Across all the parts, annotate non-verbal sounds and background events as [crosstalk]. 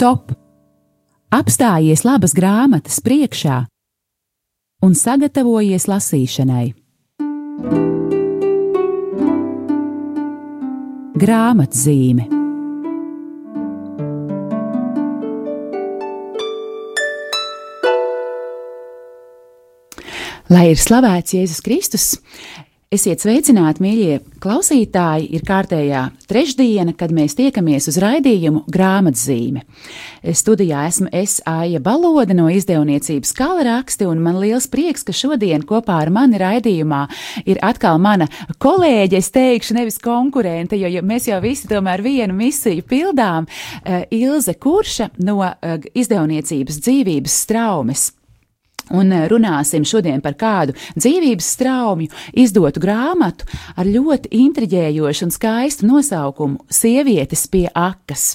Stop! Apstājies labas grāmatas priekšā un sagatavojies lasīšanai. Grāmatzīme Lai ir slavēts Jēzus Kristus, Esiet sveicināti, mīļie klausītāji! Ir kārtējā trešdiena, kad mēs tiekamies uz raidījumu grāmatzīme. Studijā esmu es Aija Balode no izdevniecības Kala raksti, un man liels prieks, ka šodien kopā ar mani raidījumā ir atkal mana kolēģe, es teikšu, nevis konkurente, jo, mēs jau visi tomēr vienu misiju pildām, eh, Ilze Kurša no eh, izdevniecības dzīvības straumes. Un eh, runāsim šodien par kādu dzīvības straumju, izdotu grāmatu ar ļoti intriģējošu un skaistu nosaukumu Sievietes pie akas.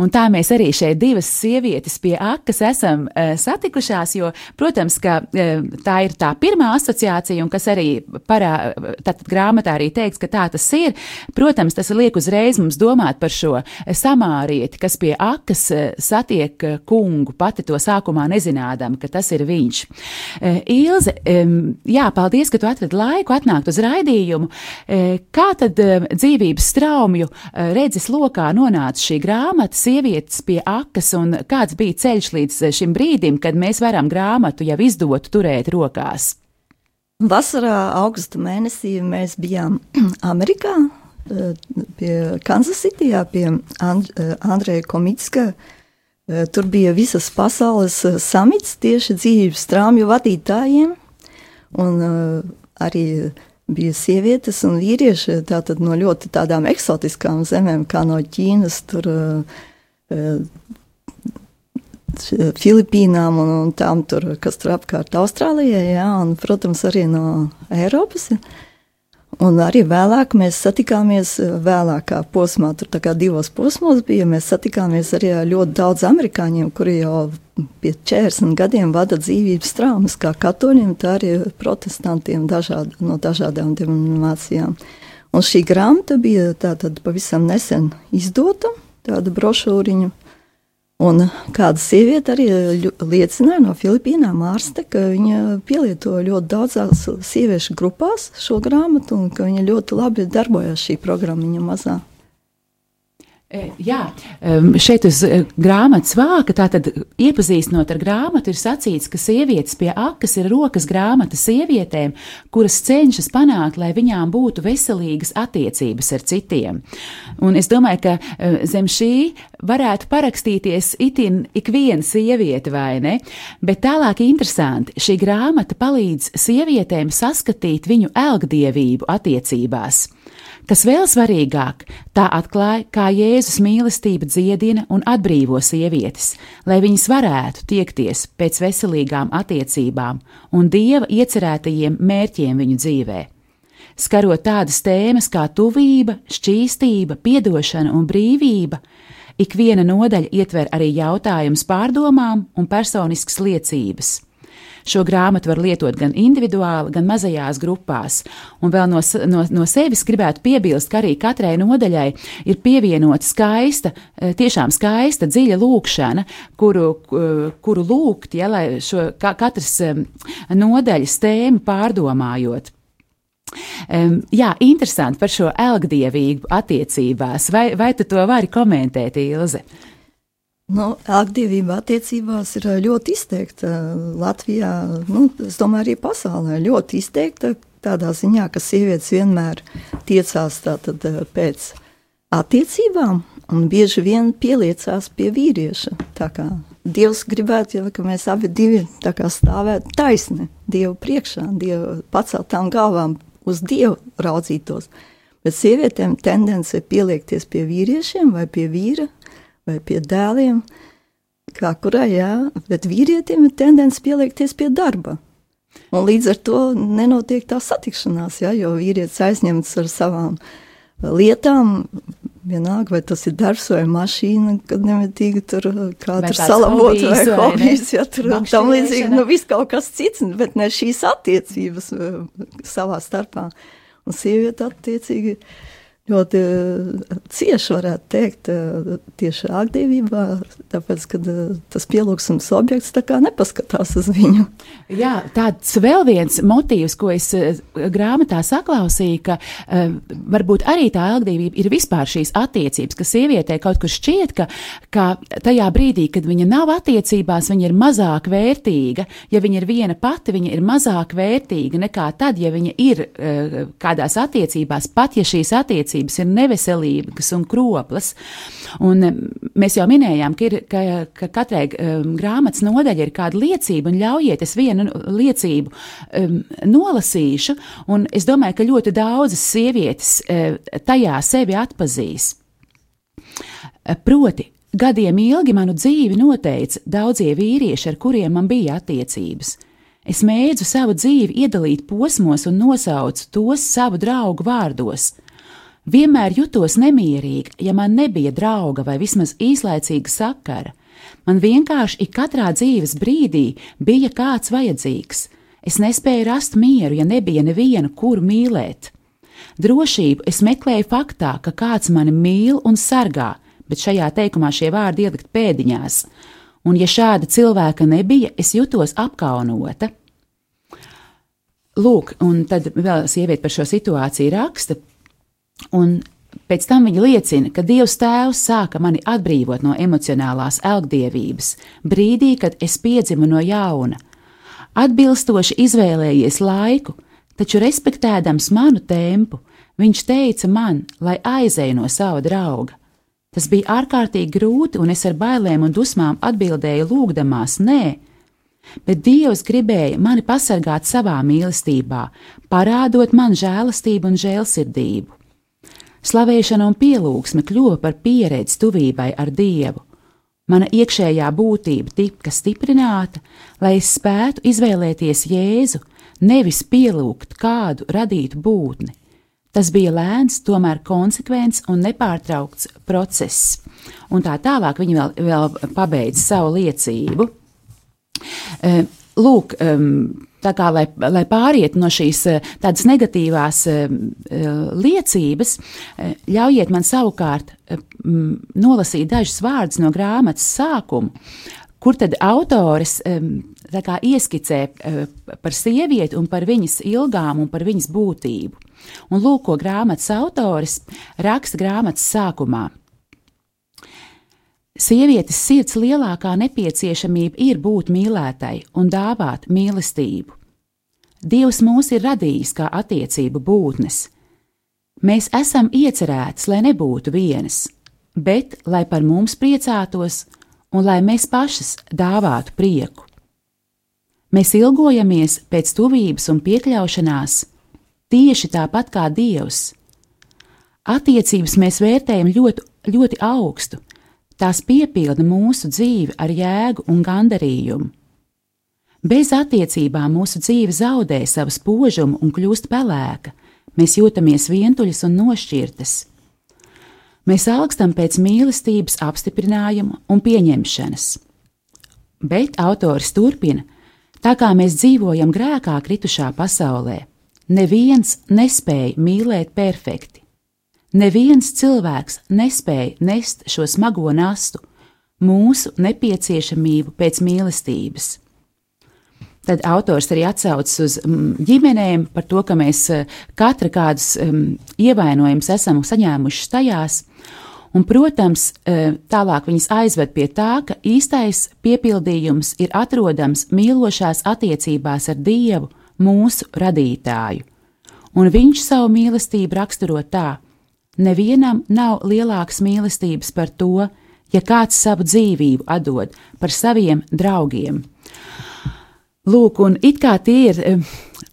Un tā mēs arī šeit divas sievietes pie akas esam uh, satikušās, jo, protams, ka uh, tā ir tā pirmā asociācija, un kas arī parā, tad grāmatā arī teiks, ka tā tas ir. Protams, tas liek uzreiz mums domāt par šo samārieti, kas pie akas uh, satiek kungu, pati to sākumā nezinādam, ka tas ir viņš. Eh, Ilze, jā, paldies, ka tu atradi laiku atnākt uz raidījumu. Eh, kā tad dzīvības straumju eh, redzes lokā nonāca šī grāmata Sievietes pie akas un kāds bija ceļš līdz šim brīdim, kad mēs varam grāmatu jau izdotu turēt rokās? Vasarā, augusta mēnesī mēs bijām [clears throat] Amerikā, pie Kansas Cityjā, pie And Andreja Komitska, uh, tur bija visas pasaules eh, samits tieši dzīvības strāmju vadītājiem, un uh, arī bija sievietes un vīrieši tātad no ļoti tādām eksotiskām zemēm, kā no Ķīnas, tur, Filipīnām un, un tām, tur, kas tur apkārt Austrālijai, jā, un, protams, arī no Eiropas. Ja. Un arī vēlāk mēs satikāmies eh, vēlākā posmā, tur kā divos posmos bija. Mēs satikāmies arī ar ļoti daudz amerikāņiem, kuri jau pie 40 gadiem vada dzīvības traumas, kā katoļiem, tā arī protestantiem dažād, no dažādām denominācijām. Un šī grāmata bija tātad pavisam nesen izdota, tāda brošūriņa. Un kāda sieviete arī liecināja no Filipīnām, ārste, ka viņa pielieto ļoti daudzās sieviešu grupās šo grāmatu un ka viņa ļoti labi darbojas šī programmiņa mazā. E, jā, šeit uz e, grāmatas vāka, tātad iepazīstinot ar grāmatu, ir sacīts, ka sievietes pie akas ir rokas grāmata sievietēm, kuras cenšas panākt, lai viņām būtu veselīgas attiecības ar citiem. Un es domāju, ka e, zem šī varētu parakstīties itin ik viena sieviete, vai ne? Bet tālāk interesanti, šī grāmata palīdz sievietēm saskatīt viņu elgdievību attiecībās. Kas vēl svarīgāk, tā atklāja, kā Jēzus mīlestība dziedina un atbrīvo sievietes, lai viņas varētu tiekties pēc veselīgām attiecībām un dieva iecerētajiem mērķiem viņu dzīvē. Skarot tādas tēmas kā tuvība, šķīstība, piedošana un brīvība, ik viena nodaļa ietver arī jautājumus pārdomām un personiskas liecības. Šo grāmatu var lietot gan individuāli, gan mazajās grupās. Un vēl no, no, no sevis gribētu piebilst, ka arī katrai nodaļai ir pievienota skaista, eh, tiešām skaista, dziļa lūkšana, kuru, kuru lūgt, ja, lai šo katras nodaļas tēmu pārdomājot. Um, jā, interesanti par šo elgdievību attiecībās. Vai, vai tu to vari komentēt, Ilze? Nu, aktīvība attiecībās ir eh, ļoti izteikta Latvijā, nu, es domāju, arī pasaulē. Ļoti izteikta tādā ziņā, ka sievietes vienmēr tiecās tātad, eh, pēc attiecībām un bieži vien pieliecās pie vīrieša. Dievs gribētu, ja, ka mēs abi divi stāvētu taisni Dievu priekšā, Dievu paceltām galvām uz Dievu raudzītos. Bet sievietēm tendence ir pieliekties pie vīriešiem vai pie vīra vai pie dēliem, kā kurai, jā, bet vīrietim ir tendence pieliekties pie darba. Un līdz ar to nenotiek tā satikšanās, jā, jo vīrietis aizņemts ar savām lietām, vienalga, vai tas ir darbs vai mašīna, kad nemitīgi tur kādu salabot vai hobijs, ja tur tam līdzīgi, nu viss kaut kas cits, bet ne šīs attiecības savā starpā. Un sieviete attiecīgi ļoti cieši, varētu teikt, tieši aktīvībā, tāpēc, ka tas pielūgsmes objekts tā kā nepaskatās uz viņu. Jā, tāds vēl viens motīvs, ko es grāmatā saklausīju, ka varbūt arī tā aktīvība ir vispār šīs attiecības, ka sievietē kaut kur šķiet, ka, ka tajā brīdī, kad viņa nav attiecībās, viņa ir mazāk vērtīga. Ja viņa ir viena pati, viņa ir mazāk vērtīga nekā tad, ja viņa ir kādās attiecībās, pat ja šīs attiecības attiecības ir neveselīgas un kroplas. Un mēs jau minējām, ka, ir, ka, ka katrai um, grāmatas nodaļa ir kāda liecība, un ļaujiet, es vienu liecību um, nolasīšu, un es domāju, ka ļoti daudzas sievietes uh, tajā sevi atpazīs. Proti, gadiem ilgi manu dzīvi noteica daudzie vīrieši, ar kuriem man bija attiecības. Es mēdzu savu dzīvi iedalīt posmos un nosaucu tos savu draugu vārdos. Vienmēr jutos nemierīgi, ja man nebija drauga vai vismaz īslaicīga sakara. Man vienkārši ik katrā dzīves brīdī bija kāds vajadzīgs. Es nespēju rast mieru, ja nebija neviena, kuru mīlēt. Drošību es meklēju faktā, ka kāds mani mīl un sargā, bet šajā teikumā šie vārdi ielikt pēdiņās. Un, ja šāda cilvēka nebija, es jutos apkaunota. Lūk, un tad vēl sieviete par šo situāciju raksta, Un pēc tam viņa liecina, ka Dievs Tēvs sāka mani atbrīvot no emocionālās elgdievības, brīdī, kad es piedzimu no jauna. Atbilstoši izvēlējies laiku, taču respektēdams manu tempu, viņš teica man, lai aizēju no sava drauga. Tas bija ārkārtīgi grūti, un es ar bailēm un dusmām atbildēju, lūgdamās, nē, bet Dievs gribēja mani pasargāt savā mīlestībā, parādot man žēlastību un žēlsirdību. Slavēšana un pielūgsme kļuva par pieredzi tuvībai ar Dievu. Mana iekšējā būtība tika stiprināta, lai es spētu izvēlēties Jēzu, nevis pielūgt kādu radītu būtni. Tas bija lēns, tomēr konsekvents un nepārtraukts process. Un tā tālāk viņa vēl, vēl pabeidz savu liecību. Lūk, tā kā, lai, lai pāriet no šīs eh, tādas negatīvās eh, eh, liecības, ļaujiet man savukārt nolasīt dažus vārdus no grāmatas sākuma, kur tad autoris kā, ieskicē par sievieti un par viņas ilgām un par viņas būtību. Un lūk, ko grāmatas autoris raksta grāmatas sākumā. Sievietes sirds lielākā nepieciešamība ir būt mīlētai un dāvāt mīlestību. Dievs mūs ir radījis kā attiecību būtnes. Mēs esam iecerētas, lai nebūtu vienas, bet lai par mums priecātos un lai mēs pašas dāvātu prieku. Mēs ilgojamies pēc tuvības un piekļaušanās tieši tāpat kā Dievs. Attiecības mēs vērtējam ļoti, ļoti augstu, Tās piepilda mūsu dzīvi ar jēgu un gandarījumu. Bez attiecībām mūsu dzīve zaudē savu spožumu un kļūst pelēka, mēs jūtamies vientuļas un nošķirtas. Mēs augstam pēc mīlestības apstiprinājuma un pieņemšanas. Bet autors turpina, tā kā mēs dzīvojam grēkā kritušā pasaulē, neviens nespēja mīlēt perfekti. Neviens cilvēks nespēja nest šo smago nastu, mūsu nepieciešamību pēc mīlestības. Tad autors arī atsaucas uz mm, ģimenēm par to, ka mēs eh, katra kādus um, ievainojumus esam saņēmuši tajās. Un, protams, eh, tālāk viņas aizved pie tā, ka īstais piepildījums ir atrodams mīlošās attiecībās ar Dievu, mūsu radītāju. Un viņš savu mīlestību raksturo tā, Nevienam nav lielākas mīlestības par to, ja kāds savu dzīvību atdod par saviem draugiem. Lūk, un it kā tie ir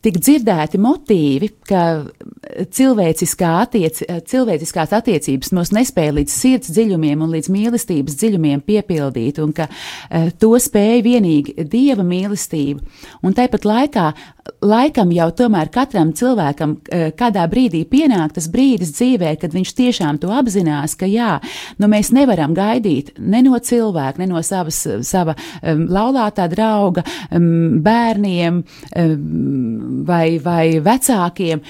tik dzirdēti motīvi, ka cilvēciskā attiec, cilvēciskās attiecības mūs nespēja līdz sirds dziļumiem un līdz mīlestības dziļumiem piepildīt, un ka uh, to spēja vienīgi dieva mīlestība. Un tāpat laikā, laikam jau tomēr katram cilvēkam uh, kādā brīdī pienāk tas brīdis dzīvē, kad viņš tiešām to apzinās, ka jā, nu mēs nevaram gaidīt ne no cilvēka, ne no savas, sava um, laulātā drauga, um, bērniem, um, vai, vai vecākiem,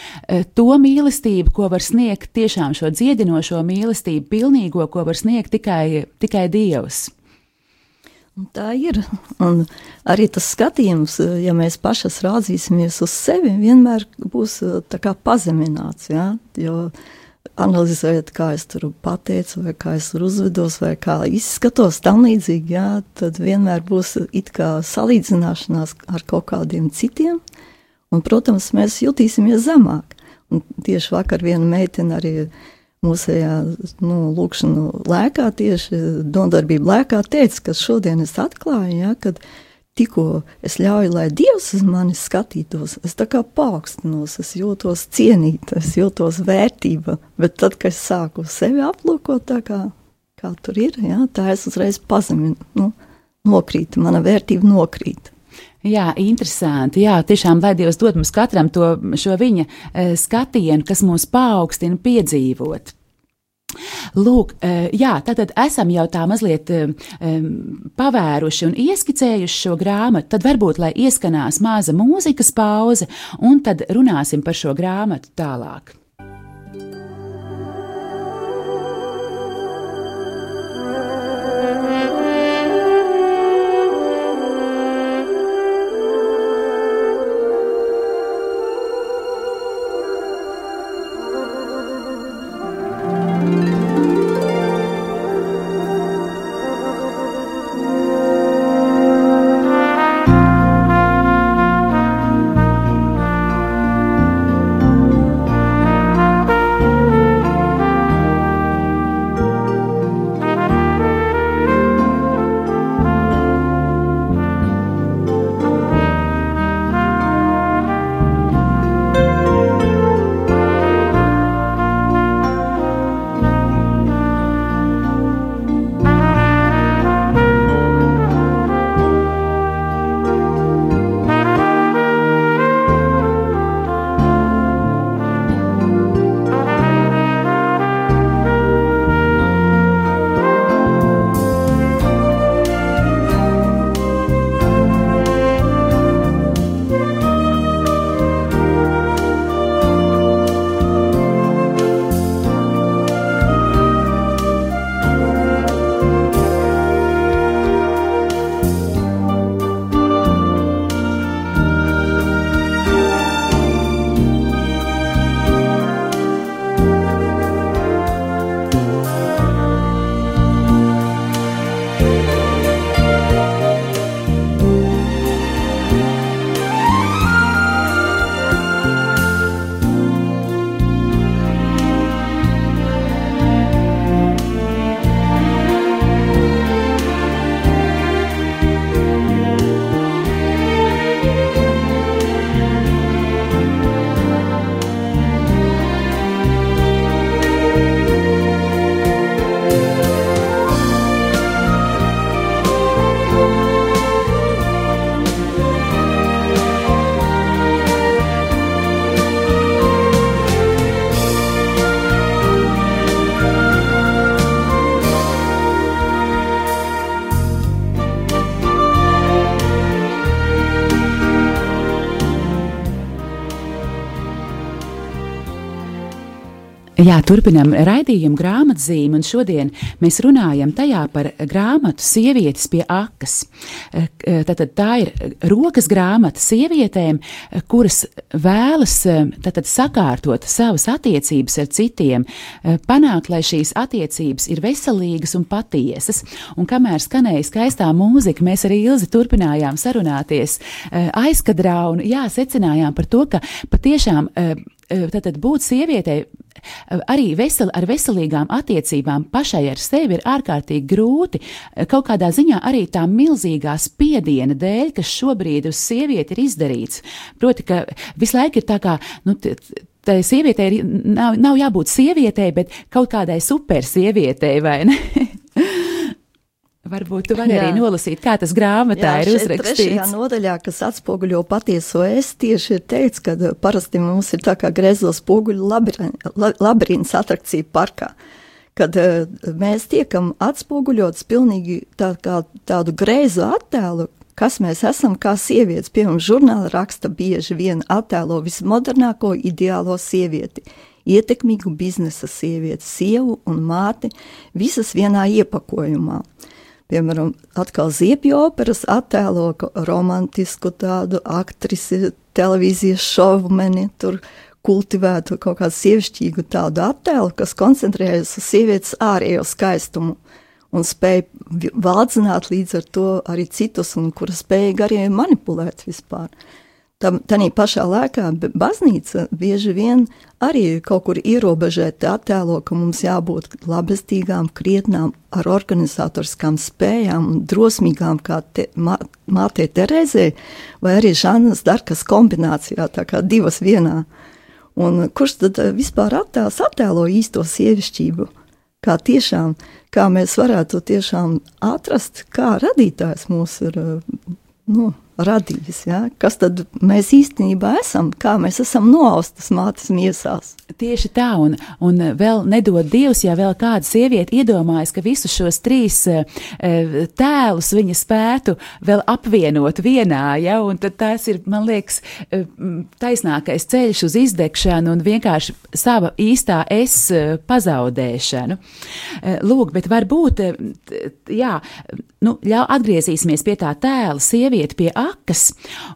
to mīlestību, ko var sniegt tiešām šo dziedinošo mīlestību, pilnīgo, ko var sniegt tikai, tikai Dievs. Tā ir. Un arī tas skatījums, ja mēs pašas rādīsimies uz sevi, vienmēr būs pazemināts. Ja? Jo analizējot, kā es tur pateicu, vai kā es tur uzvedos, vai kā izskatos, tam līdzīgi, jā, tad vienmēr būs it kā salīdzināšanās ar kaut kādiem citiem. Un, protams, mēs jutīsimies zemāk. Un tieši vakar viena meitene arī mūsējā nu, lūkšanu lēkā, tieši dondarbību lēkā teica, ka šodien es atklāju, ja, kad tikko es ļauju, lai Dievs uz mani skatītos, es tā kā paaugstinos, es jūtos cienīta, es jūtos vērtība, bet tad, kad es sāku sevi aplūkot tā kā, kā tur ir, ja, tā es uzreiz pazeminu, nu, nokrīt, mana vērtība nokrīt. Jā, interesanti. Jā, tiešām, lai Dievs dod mums katram to viņa e, skatienu, kas mūs paaugstina piedzīvot. Lūk, eh, jā, tātad esam jau tā mazliet um, pavēruši un ieskicējuši šo grāmatu. Tad varbūt, lai ieskanās maza mūzikas pauze, un tad runāsim par šo grāmatu tālāk. Jā, turpinām raidījumu grāmatzīmi, un šodien mēs runājam tajā par grāmatu Sievietes pie akas. Tātad tā ir rokas grāmata sievietēm, kuras vēlas tātad, sakārtot savas attiecības ar citiem, panākt, lai šīs attiecības ir veselīgas un patiesas. Un kamēr skanēja skaistā mūzika, mēs arī Ilzi turpinājām sarunāties aizkadrā un jā, secinājām par to, ka patiešām tātad būt sievietei arī vesel, ar veselīgām attiecībām pašai ar sevi ir ārkārtīgi grūti. Kaut kādā ziņā arī tā milzīgā spiediena dēļ, kas šobrīd uz sievieti ir izdarīts. Proti, ka visu laiku ir tā kā. Nu, Tā sievietei nav, nav jābūt sievietei, bet kaut kādai supersievietei, vai ne? [laughs] Varbūt tu vari arī nolasīt, kā tas grāmatā jā, ir uzrakstīts. Trešajā nodaļā, kas atspoguļo patieso es, tieši ir teikts, ka parasti mums ir tā kā grezo spoguļu labirints atrakcija parkā. Kad uh, mēs tiekam atspoguļots pilnīgi tā kā tādu greizu attēlu, kas mēs esam kā sievietes. Piemēram, žurnāla raksta bieži vien attēlo vismodernāko ideālo sievieti, ietekmīgu biznesa sievieti, sievu un māti, visas vienā iepakojumā. Piemēram, atkal ziepju operas attēlo romantisku tādu aktrisi, televīzijas šovmeni, tur kultivētu kaut kādu sievišķīgu tādu attēlu, kas koncentrējas uz sievietes ārējo skaistumu un spēja valdzināt līdz ar to arī citus, un kura spēja arī manipulēt vispār. Tanī pašā laikā baznīca bieži vien arī kaut kur ierobežēti attēlo, ka mums jābūt labestīgām, krietnām, ar organizatoriskām spējām un drosmīgām kā te, mā, mātei Terezē, vai arī Žanas Darkas kombinācijā, tā kā divas vienā. Un kurš tad vispār attēls attēlo īsto sievišķību? Kā tiešām, kā mēs varētu tiešām atrast, kā radītājs mūs ir nu, radījis. Ja? Kas tad mēs īstenībā esam? Kā mēs esam noaustas mātes miesās? Tieši tā, un, un vēl nedod Dievs, ja vēl kāda sieviete iedomājas, ka visus šos trīs uh, tēlus viņa spētu vēl apvienot vienā, ja, un tad tas ir, man liekas, uh, taisnākais ceļš uz izdegšanu un vienkārši sava īstā es uh, pazaudēšanu. Lūk, bet varbūt, jā, nu, ļau atgriezīsimies pie tā tēla sieviete pie akas.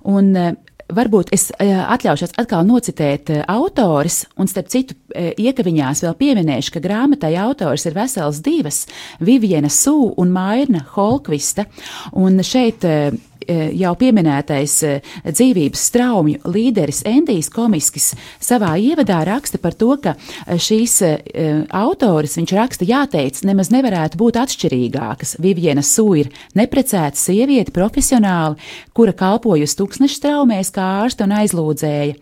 Un, eh, Varbūt es eh, atļaušos atkal nocitēt eh, autoris, un starp citu, iekaviņās vēl pieminēšu, ka grāmatai autors ir vesels divas - Viviena Sū un Mairna Holkvista. Un šeit jau pieminētais eh, dzīvības straumju līderis Endijs Komiskis savā ievadā raksta par to, ka eh, šīs autoris, viņš raksta, jāteic, nemaz nevarētu būt atšķirīgākas. Viviena Sū ir neprecēta sieviete profesionāli, kura kalpojusi tūkstneša straumēs kā ārsta un aizlūdzēja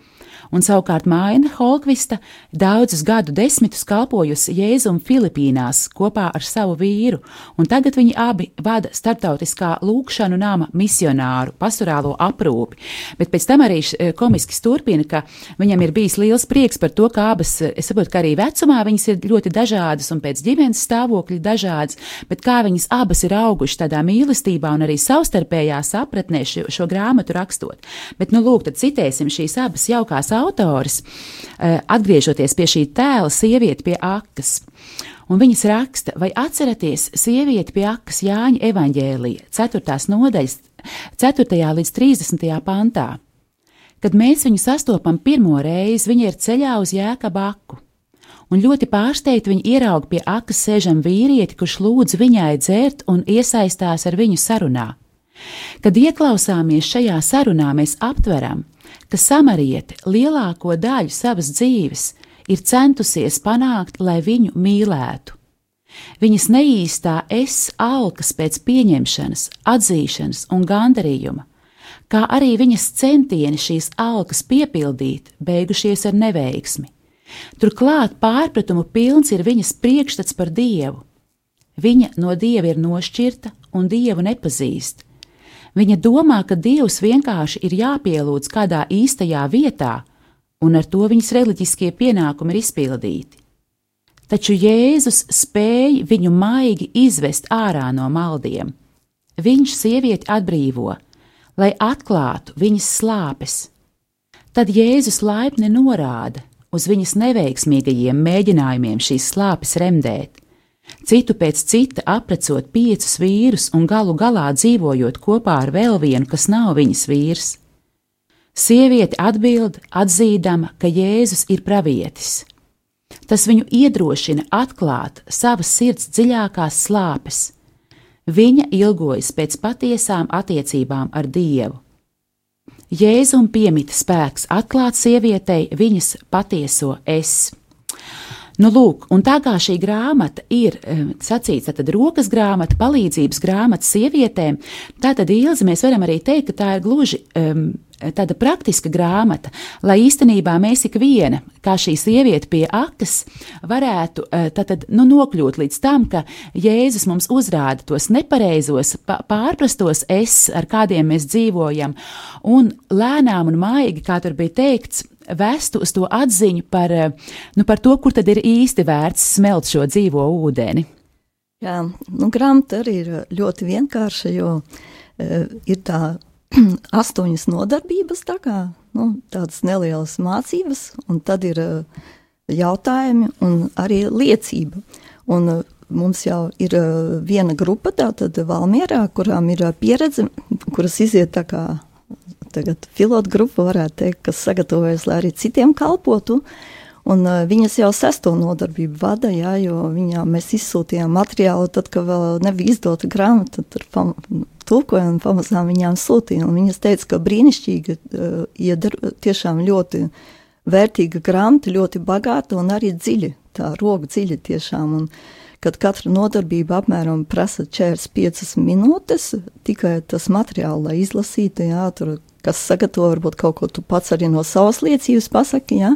un savukārt Maina Holkvista daudzus gadu desmitus kalpojusi Jēzum Filipīnās kopā ar savu vīru, un tagad viņi abi vada starptautiskā lūkšanu nama misionāru pastorālo aprūpi. Bet pēc tam arī komisks turpina, ka viņam ir bijis liels prieks par to, ka abas, es saprotu, ka arī vecumā viņas ir ļoti dažādas un pēc ģimenes stāvokļa dažādas, bet kā viņas abas ir augušas tādā mīlestībā un arī savstarpējā sapratnē šo, šo grāmatu rakstot. Bet, nu, lūk, tad citēsim šīs abas jaukās autors, eh, atgriežoties pie šī tēla, sieviete pie akas. Un viņas raksta, vai atceraties sievieti pie akas Jāņa evaņģēlīja, 4. nodaļas, 4. līdz 30. pantā. Kad mēs viņu sastopam pirmo reizi, viņa ir ceļā uz jēkabu aku. Un ļoti pārsteigti viņa ieraug pie akas sēžam vīrieti, kurš lūdz viņai dzert un iesaistās ar viņu sarunā. Kad ieklausāmies šajā sarunā, mēs aptveram, ka samariete lielāko daļu savas dzīves ir centusies panākt, lai viņu mīlētu. Viņas neīstā es alkas pēc pieņemšanas, atzīšanas un gandarījuma, kā arī viņas centieni šīs alkas piepildīt, beigušies ar neveiksmi. Turklāt pārpratumu pilns ir viņas priekšstats par dievu. Viņa no dieva ir nošķirta un dievu nepazīst, Viņa domā, ka Dievs vienkārši ir jāpielūdz kādā īstajā vietā, un ar to viņas reliģiskie pienākumi ir izpildīti. Taču Jēzus spēja viņu maigi izvest ārā no maldiem. Viņš sievieti atbrīvo, lai atklātu viņas slāpes. Tad Jēzus laipni norāda uz viņas neveiksmīgajiem mēģinājumiem šīs slāpes remdēt. Citu pēc cita aprecot piecus vīrus un galu galā dzīvojot kopā ar vēl vienu, kas nav viņas vīrs. Sieviete atbild, atzīdama, ka Jēzus ir pravietis. Tas viņu iedrošina atklāt savas sirds dziļākās slāpes. Viņa ilgojas pēc patiesām attiecībām ar Dievu. Jēzum piemita spēks atklāt sievietei viņas patieso es. Nu, lūk, un tā kā šī grāmata ir um, sacīta, tad rokas grāmata, palīdzības grāmata sievietēm, tātad Ilzi mēs varam arī teikt, ka tā ir gluži um, tāda praktiska grāmata, lai īstenībā mēs ik viena, kā šī sieviete pie akas, varētu uh, tātad, nu, nokļūt līdz tam, ka Jēzus mums uzrāda tos nepareizos, pārprastos es, ar kādiem mēs dzīvojam, un lēnām un maigi, kā tur bija teikts, vestu uz to atziņu par, eh, nu, par to, kur tad ir īsti vērts smelt šo dzīvo ūdeni. Jā, nu, grāmata arī ir ļoti vienkārša, jo ir tā [clears throat] astoņas nodarbības, tā kā nu, tādas nelielas mācības, un tad ir jautājumi un arī liecība. Un mums jau ir viena grupa, tātad Valmierā, kurām ir pieredze, kuras iziet tā kā tagad pilotu grupa, varētu teikt, kas sagatavojas, lai arī citiem kalpotu. Un, uh, viņas jau sesto nodarbību vada, jā, jo viņām mēs izsūtījām materiālu, tad, kad vēl nebija izdota grāmata, tad pam, tulkoja un pamazām viņām sūtīja. Viņas teica, ka brīnišķīgi, uh, iedar, tiešām ļoti vērtīga grāmata, ļoti bagāta un arī dziļi, tā roka dziļi tiešām. Un, kad katra nodarbība apmēram prasa 45 minūtes, tikai tas materiāls, lai izlasītu, jā, tur kas sagatavo varbūt kaut ko tu pats arī no savas liecības pasaki, ja?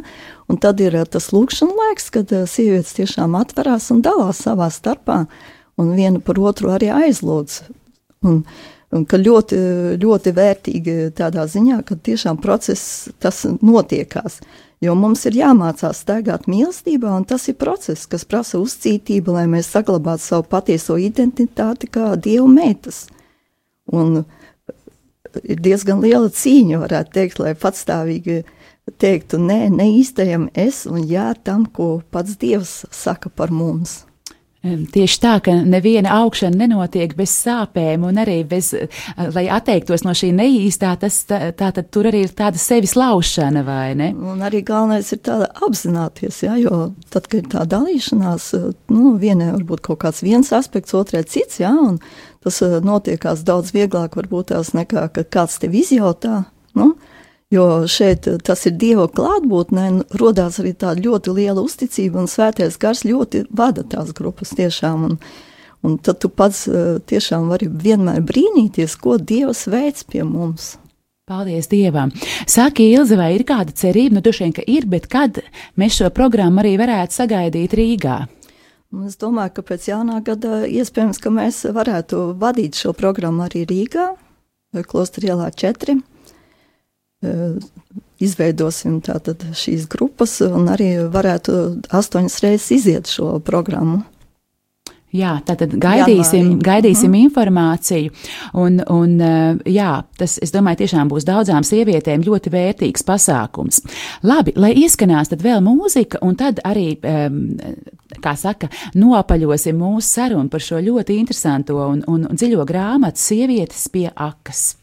un tad ir eh, tas lūkšana laiks, kad eh, sievietes tiešām atverās un dalās savā starpā, un viena par otru arī aizlūdz. Un, un ka ļoti, ļoti vērtīgi tādā ziņā, ka tiešām process tas notiekās. Jo mums ir jāmācās staigāt mīlestībā, un tas ir process, kas prasa uzcītību, lai mēs saglabātu savu patieso identitāti kā dievu meitas. Un, uh, ir diezgan liela cīņa, varētu teikt, lai patstāvīgi teiktu nē, ne īstajam es un jā tam, ko pats Dievs saka par mums. Tieši tā, ka neviena augšana nenotiek bez sāpēm, un arī bez, lai atteiktos no šī neīstā, tas tā, tā tad tur arī ir tāda sevis laušana, vai ne? Un arī galvenais ir tāda apzināties, jā, jo tad, kad ir tā dalīšanās, nu, vienai varbūt kaut kāds viens aspekts, otrai cits, jā, un tas eh, notiekās daudz vieglāk varbūt tās nekā, ka kāds tev izjautā. Nu? Jo šeit eh, tas ir Dieva klātbūtnē, radās arī tāda ļoti liela uzticība, un Svētais Gars ļoti vada tās grupas tiešām. Un, un tad tu pats eh, tiešām vari vienmēr brīnīties, ko Dievs veids pie mums. Paldies Dievam! Saka, Ilze, vai ir kāda cerība? Nu, droši vien, ka ir, bet kad mēs šo programmu arī varētu sagaidīt Rīgā? Un es domāju, ka pēc jaunā gada iespējams, ka mēs varētu vadīt šo programmu arī Rīgā, Klostra ielā 4. Izveidosim tātad šīs grupas un arī varētu astoņas reizes iziet šo programmu. Jā, tātad gaidīsim, Janvārī. gaidīsim mm. informāciju. Un, un, eh, jā, tas, es domāju, tiešām būs daudzām sievietēm ļoti vērtīgs pasākums. Labi, lai ieskanās tad vēl mūzika, un tad arī, kā saka, nopaļosim mūsu sarunu par šo ļoti interesanto un, un, un dziļo grāmatu Sievietes pie akas.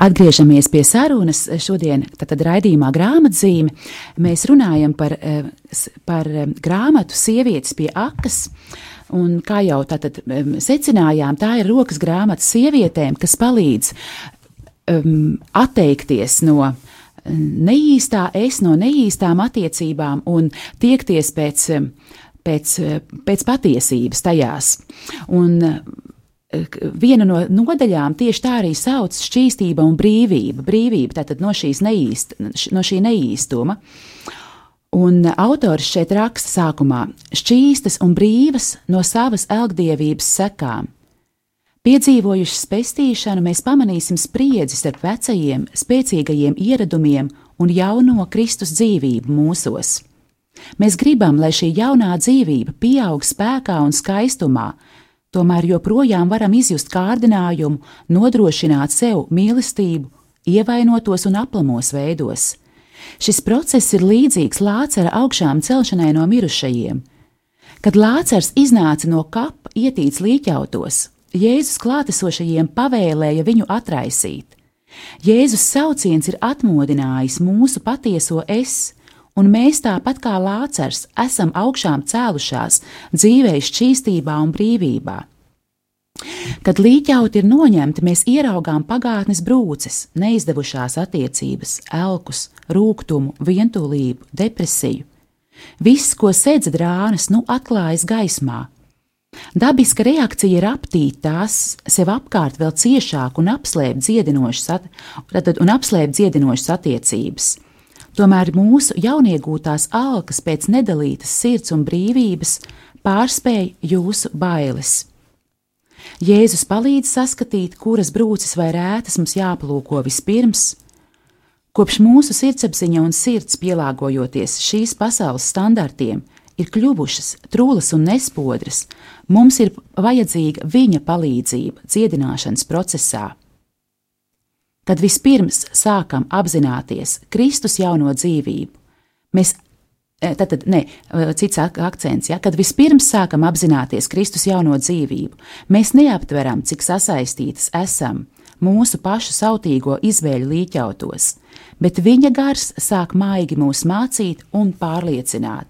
Atgriežamies pie sarunas. Šodien, tad raidījumā grāmatzīme, mēs runājam par, eh, par eh, grāmatu Sievietes pie akas. Un, kā jau tātad secinājām, tā ir rokas grāmata sievietēm, kas palīdz um, atteikties no neīstā es, no neīstām attiecībām un tiekties pēc pēc, pēc patiesības tajās. Un viena no nodaļām tieši tā arī sauc šķīstība un brīvība. Brīvība tātad no, neīst, no šī neīstuma. Un autors šeit raksta sākumā: šķīstas un brīvas no savas elgdievības sekām. Piedzīvojuši spēstīšanu, mēs pamanīsim spriedzi starp vecajiem, spēcīgajiem ieradumiem un jauno Kristus dzīvību mūsos. Mēs gribam, lai šī jaunā dzīvība pieaug spēkā un skaistumā, tomēr joprojām varam izjust kārdinājumu nodrošināt sev mīlestību, ievainotos un aplamos veidos. Šis process ir līdzīgs Lācara augšām celšanai no mirušajiem. Kad Lācars iznāca no kapa ietīts līķautos, Jēzus klātesošajiem pavēlēja viņu atraisīt. Jēzus sauciens ir atmodinājis mūsu patieso es, un mēs tāpat kā Lācars esam augšām cēlušās dzīvē šķīstībā un brīvībā. Kad līķauti ir noņemti, mēs ieraugām pagātnes brūces, neizdevušās attiecības, elkus, rūkumu, vientulību, depresiju. Viss, ko sedz drānas, nu atklājas gaismā. Dabiska reakcija ir aptīt tās sev apkārt vēl ciešāk un apslēpt dziedinošas, at, un apslēpt dziedinošas attiecības. Tomēr mūsu jauniegūtās alkas pēc nedalītas sirds un brīvības pārspēja jūsu bailes. Jēzus palīdz saskatīt, kuras brūces vai rētas mums jāplūko vispirms. Kopš mūsu sirdsapziņa un sirds pielāgojoties šīs pasaules standartiem, ir kļuvušas trūlas un nespodras, mums ir vajadzīga viņa palīdzība dziedināšanas procesā kad vispirms sākam apzināties Kristus jauno dzīvību, mēs Tātad, e, ne, e, cits akcents, ja, kad vispirms sākam apzināties Kristus jauno dzīvību, mēs neaptveram, cik sasaistītas esam mūsu pašu sautīgo izvēļu līķautos, bet viņa gars sāk maigi mūs mācīt un pārliecināt.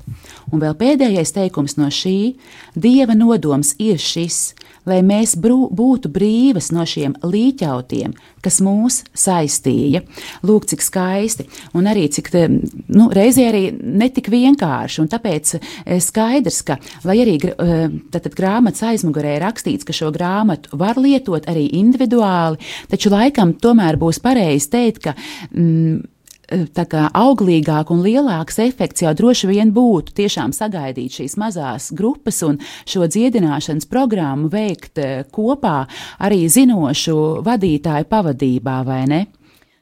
Un vēl pēdējais teikums no šī - Dieva nodoms ir šis, lai mēs brū, būtu brīvas no šiem līķautiem, kas mūs saistīja. Lūk, cik skaisti, un arī cik nu, reizē arī netik vienkārši. Tāpēc eh, skaidrs, ka, lai arī tātad, grāmatas aizmugurē rakstīts, ka šo grāmatu var lietot arī individuāli, taču laikam tomēr būs pareizi teikt, ka. Mm, auglīgāk un lielāks efekts jau droši vien būtu tiešām sagaidīt šīs mazās grupas un šo dziedināšanas programmu veikt eh, kopā arī zinošu vadītāju pavadībā, vai ne?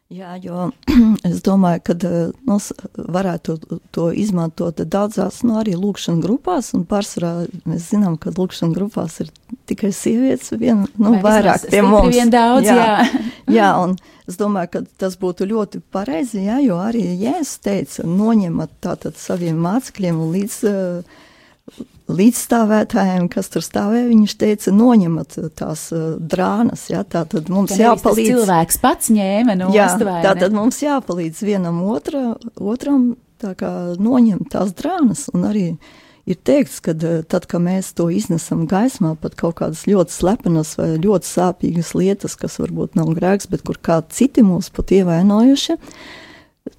Jā, jo [clears throat] es domāju, ka eh, nu, varētu to izmantot daudzās, nu, arī lūkšanas grupās, un pārsvarā mēs zinām, ka lūkšanas grupās ir tikai sievietes, vien, nu, Vai vairāk pie mums. Vien daudz, jā. jā. [laughs] jā, un Es domāju, ka tas būtu ļoti pareizi, ja, jo arī Jēzus teica, noņemat tātad saviem mācekļiem līdz, uh, līdzstāvētājiem, kas tur stāvēja, viņš teica, noņemat tās uh, drānas, ja, tātad mums Tad jāpalīdz. cilvēks pats ņēma no jā, tātad mums jāpalīdz vienam otra, otram, tā kā noņemt tās drānas un arī uh, ir teikts, ka eh, tad, kad mēs to iznesam gaismā, pat kaut kādas ļoti slepenas vai ļoti sāpīgas lietas, kas varbūt nav grēks, bet kur kādi citi mūs pat ievainojuši,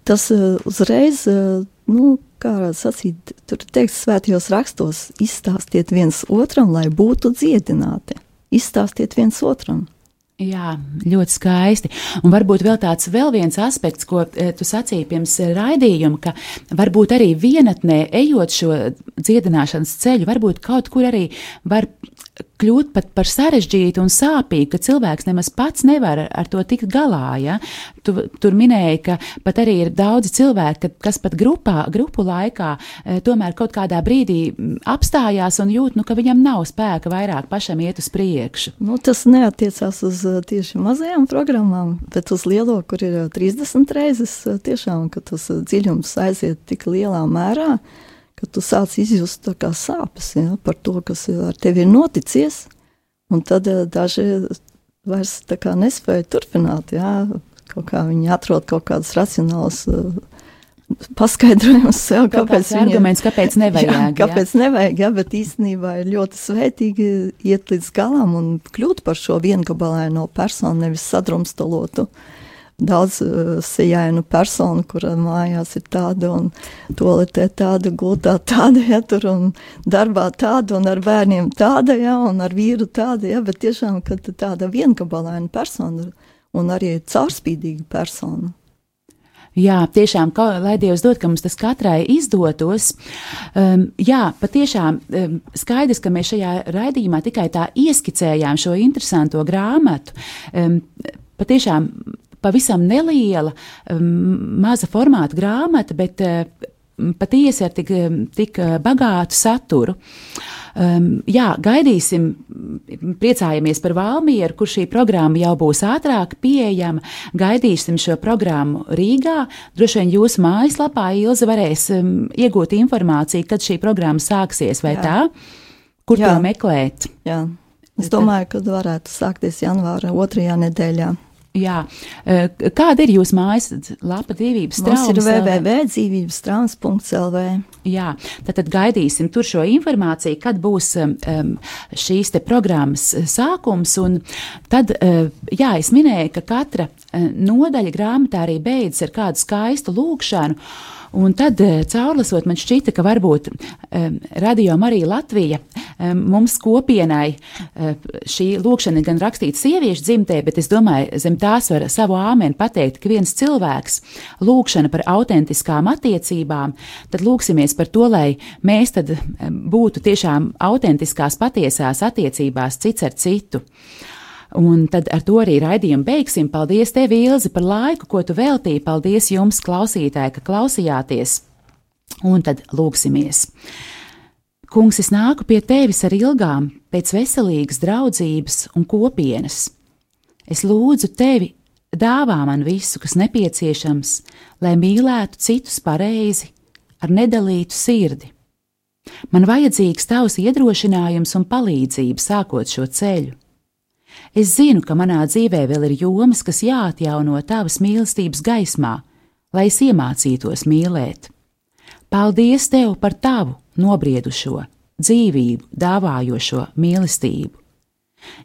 tas eh, uzreiz, eh, nu, kā sacīt, tur teikts svētajos rakstos, izstāstiet viens otram, lai būtu dziedināti. Izstāstiet viens otram. Jā, ļoti skaisti. Un varbūt vēl tāds vēl viens aspekts, ko e, tu sacīji pirms raidījuma, ka varbūt arī vienatnē, ejot šo dziedināšanas ceļu, varbūt kaut kur arī var kļūt pat par sarežģītu un sāpīgu, ka cilvēks nemaz pats nevar ar to tikt galā. Ja? Tu, tur minēji, ka pat arī ir daudzi cilvēki, kas pat grupā, grupu laikā e, tomēr kaut kādā brīdī apstājās un jūt, nu, ka viņam nav spēka vairāk pašam iet uz priekšu. Nu, tas neatiecās uz e, tieši mazajām programmām, bet uz lielo, kur ir 30 reizes tiešām, ka tas dziļums aiziet tik lielā mērā ka tu sāc izjust sāpes ja, par to, kas ar tevi ir noticis. Un tad eh, daži vairs nespēja turpināt. Ja, kaut kā viņi atrod kaut kādus racionālus uh, paskaidrojumus sev, kaut kāpēc viņi arguments, kāpēc nevajag. Jā, kāpēc jā. nevajag, jā, bet īstenībā ir ļoti svētīgi iet līdz galam un kļūt par šo viengabalaino personu, nevis sadrumstalotu. Daudz uh, sēņu personu, kura mājās ir tāda, un toaletē tāda, gultā tāda, ja tur un darbā tāda, un ar bērniem tāda, ja, un ar vīru tāda, ja, bet tiešām, ka tāda viengabalaina persona un arī caurspīdīga persona. Jā, tiešām, ka, lai Dievs dod, ka mums tas katrai izdotos. Um, jā, patiešām um, skaidrs, ka mēs šajā raidījumā tikai tā ieskicējām šo interesanto grāmatu. Um, patiešām pavisam neliela, um, maza formāta grāmata, bet uh, patiesi ar tik, tik bagātu saturu. Um, jā, gaidīsim, priecājamies par Valmieru, kur šī programma jau būs ātrāk pieejama. Gaidīsim šo programmu Rīgā. Droši vien jūsu mājaslapā Ilza varēs um, iegūt informāciju, kad šī programma sāksies, vai jā. tā? Kur jā. to meklēt? Jā. Es domāju, ka varētu sākties janvāra otrajā nedēļā. Jā. Kāda ir jūsu mājas lapa dzīvības traumas? Tas ir www.dzīvības.lv. Jā, tad, tad gaidīsim tur šo informāciju, kad būs um, šīs te programmas sākums. Un tad, uh, jā, es minēju, ka katra uh, nodaļa grāmatā arī beidzas ar kādu skaistu lūkšanu. Un tad, eh, caurlasot, man šķita, ka varbūt um, Radio Marija Latvija mums kopienai um, šī lūkšana ir gan rakstīta sieviešu dzimtē, bet es domāju, zem tās var savu āmeni pateikt, ka viens cilvēks lūkšana par autentiskām attiecībām, tad lūksimies par to, lai mēs tad būtu tiešām autentiskās patiesās attiecībās cits ar citu. Un tad ar to arī raidījumu beigsim. Paldies, tev, Ilzi, par laiku, ko tu veltīji. Paldies jums, klausītāji, ka klausījāties. Un tad lūksimies. Kungs, es nāku pie tevis ar ilgām, pēc veselīgas draudzības un kopienas. Es lūdzu tevi, dāvā man visu, kas nepieciešams, lai mīlētu citus pareizi, ar nedalītu sirdi. Man vajadzīgs tavs iedrošinājums un palīdzība sākot šo ceļu. Es zinu, ka manā dzīvē vēl ir jomas, kas jāatjauno tavas mīlestības gaismā, lai es iemācītos mīlēt. Paldies tev par tavu nobriedušo, dzīvību dāvājošo mīlestību.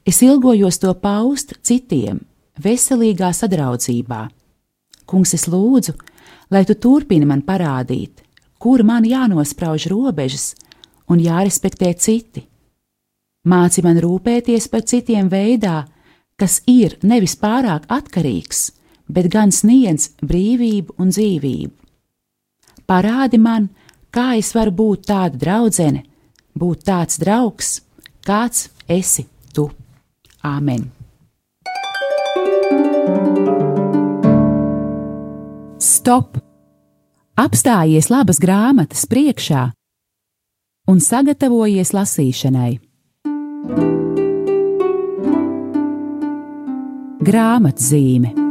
Es ilgojos to paust citiem, veselīgā sadraudzībā. Kungs, es lūdzu, lai tu turpini man parādīt, kur man jānosprauž robežas un jārespektē citi Māci man rūpēties par citiem veidā, kas ir nevis pārāk atkarīgs, bet gan sniedz brīvību un dzīvību. Parādi man, kā es varu būt tāda draudzene, būt tāds draugs, kāds esi tu. Āmen! Stop! Apstājies labas grāmatas priekšā un sagatavojies lasīšanai. Grāmatzīme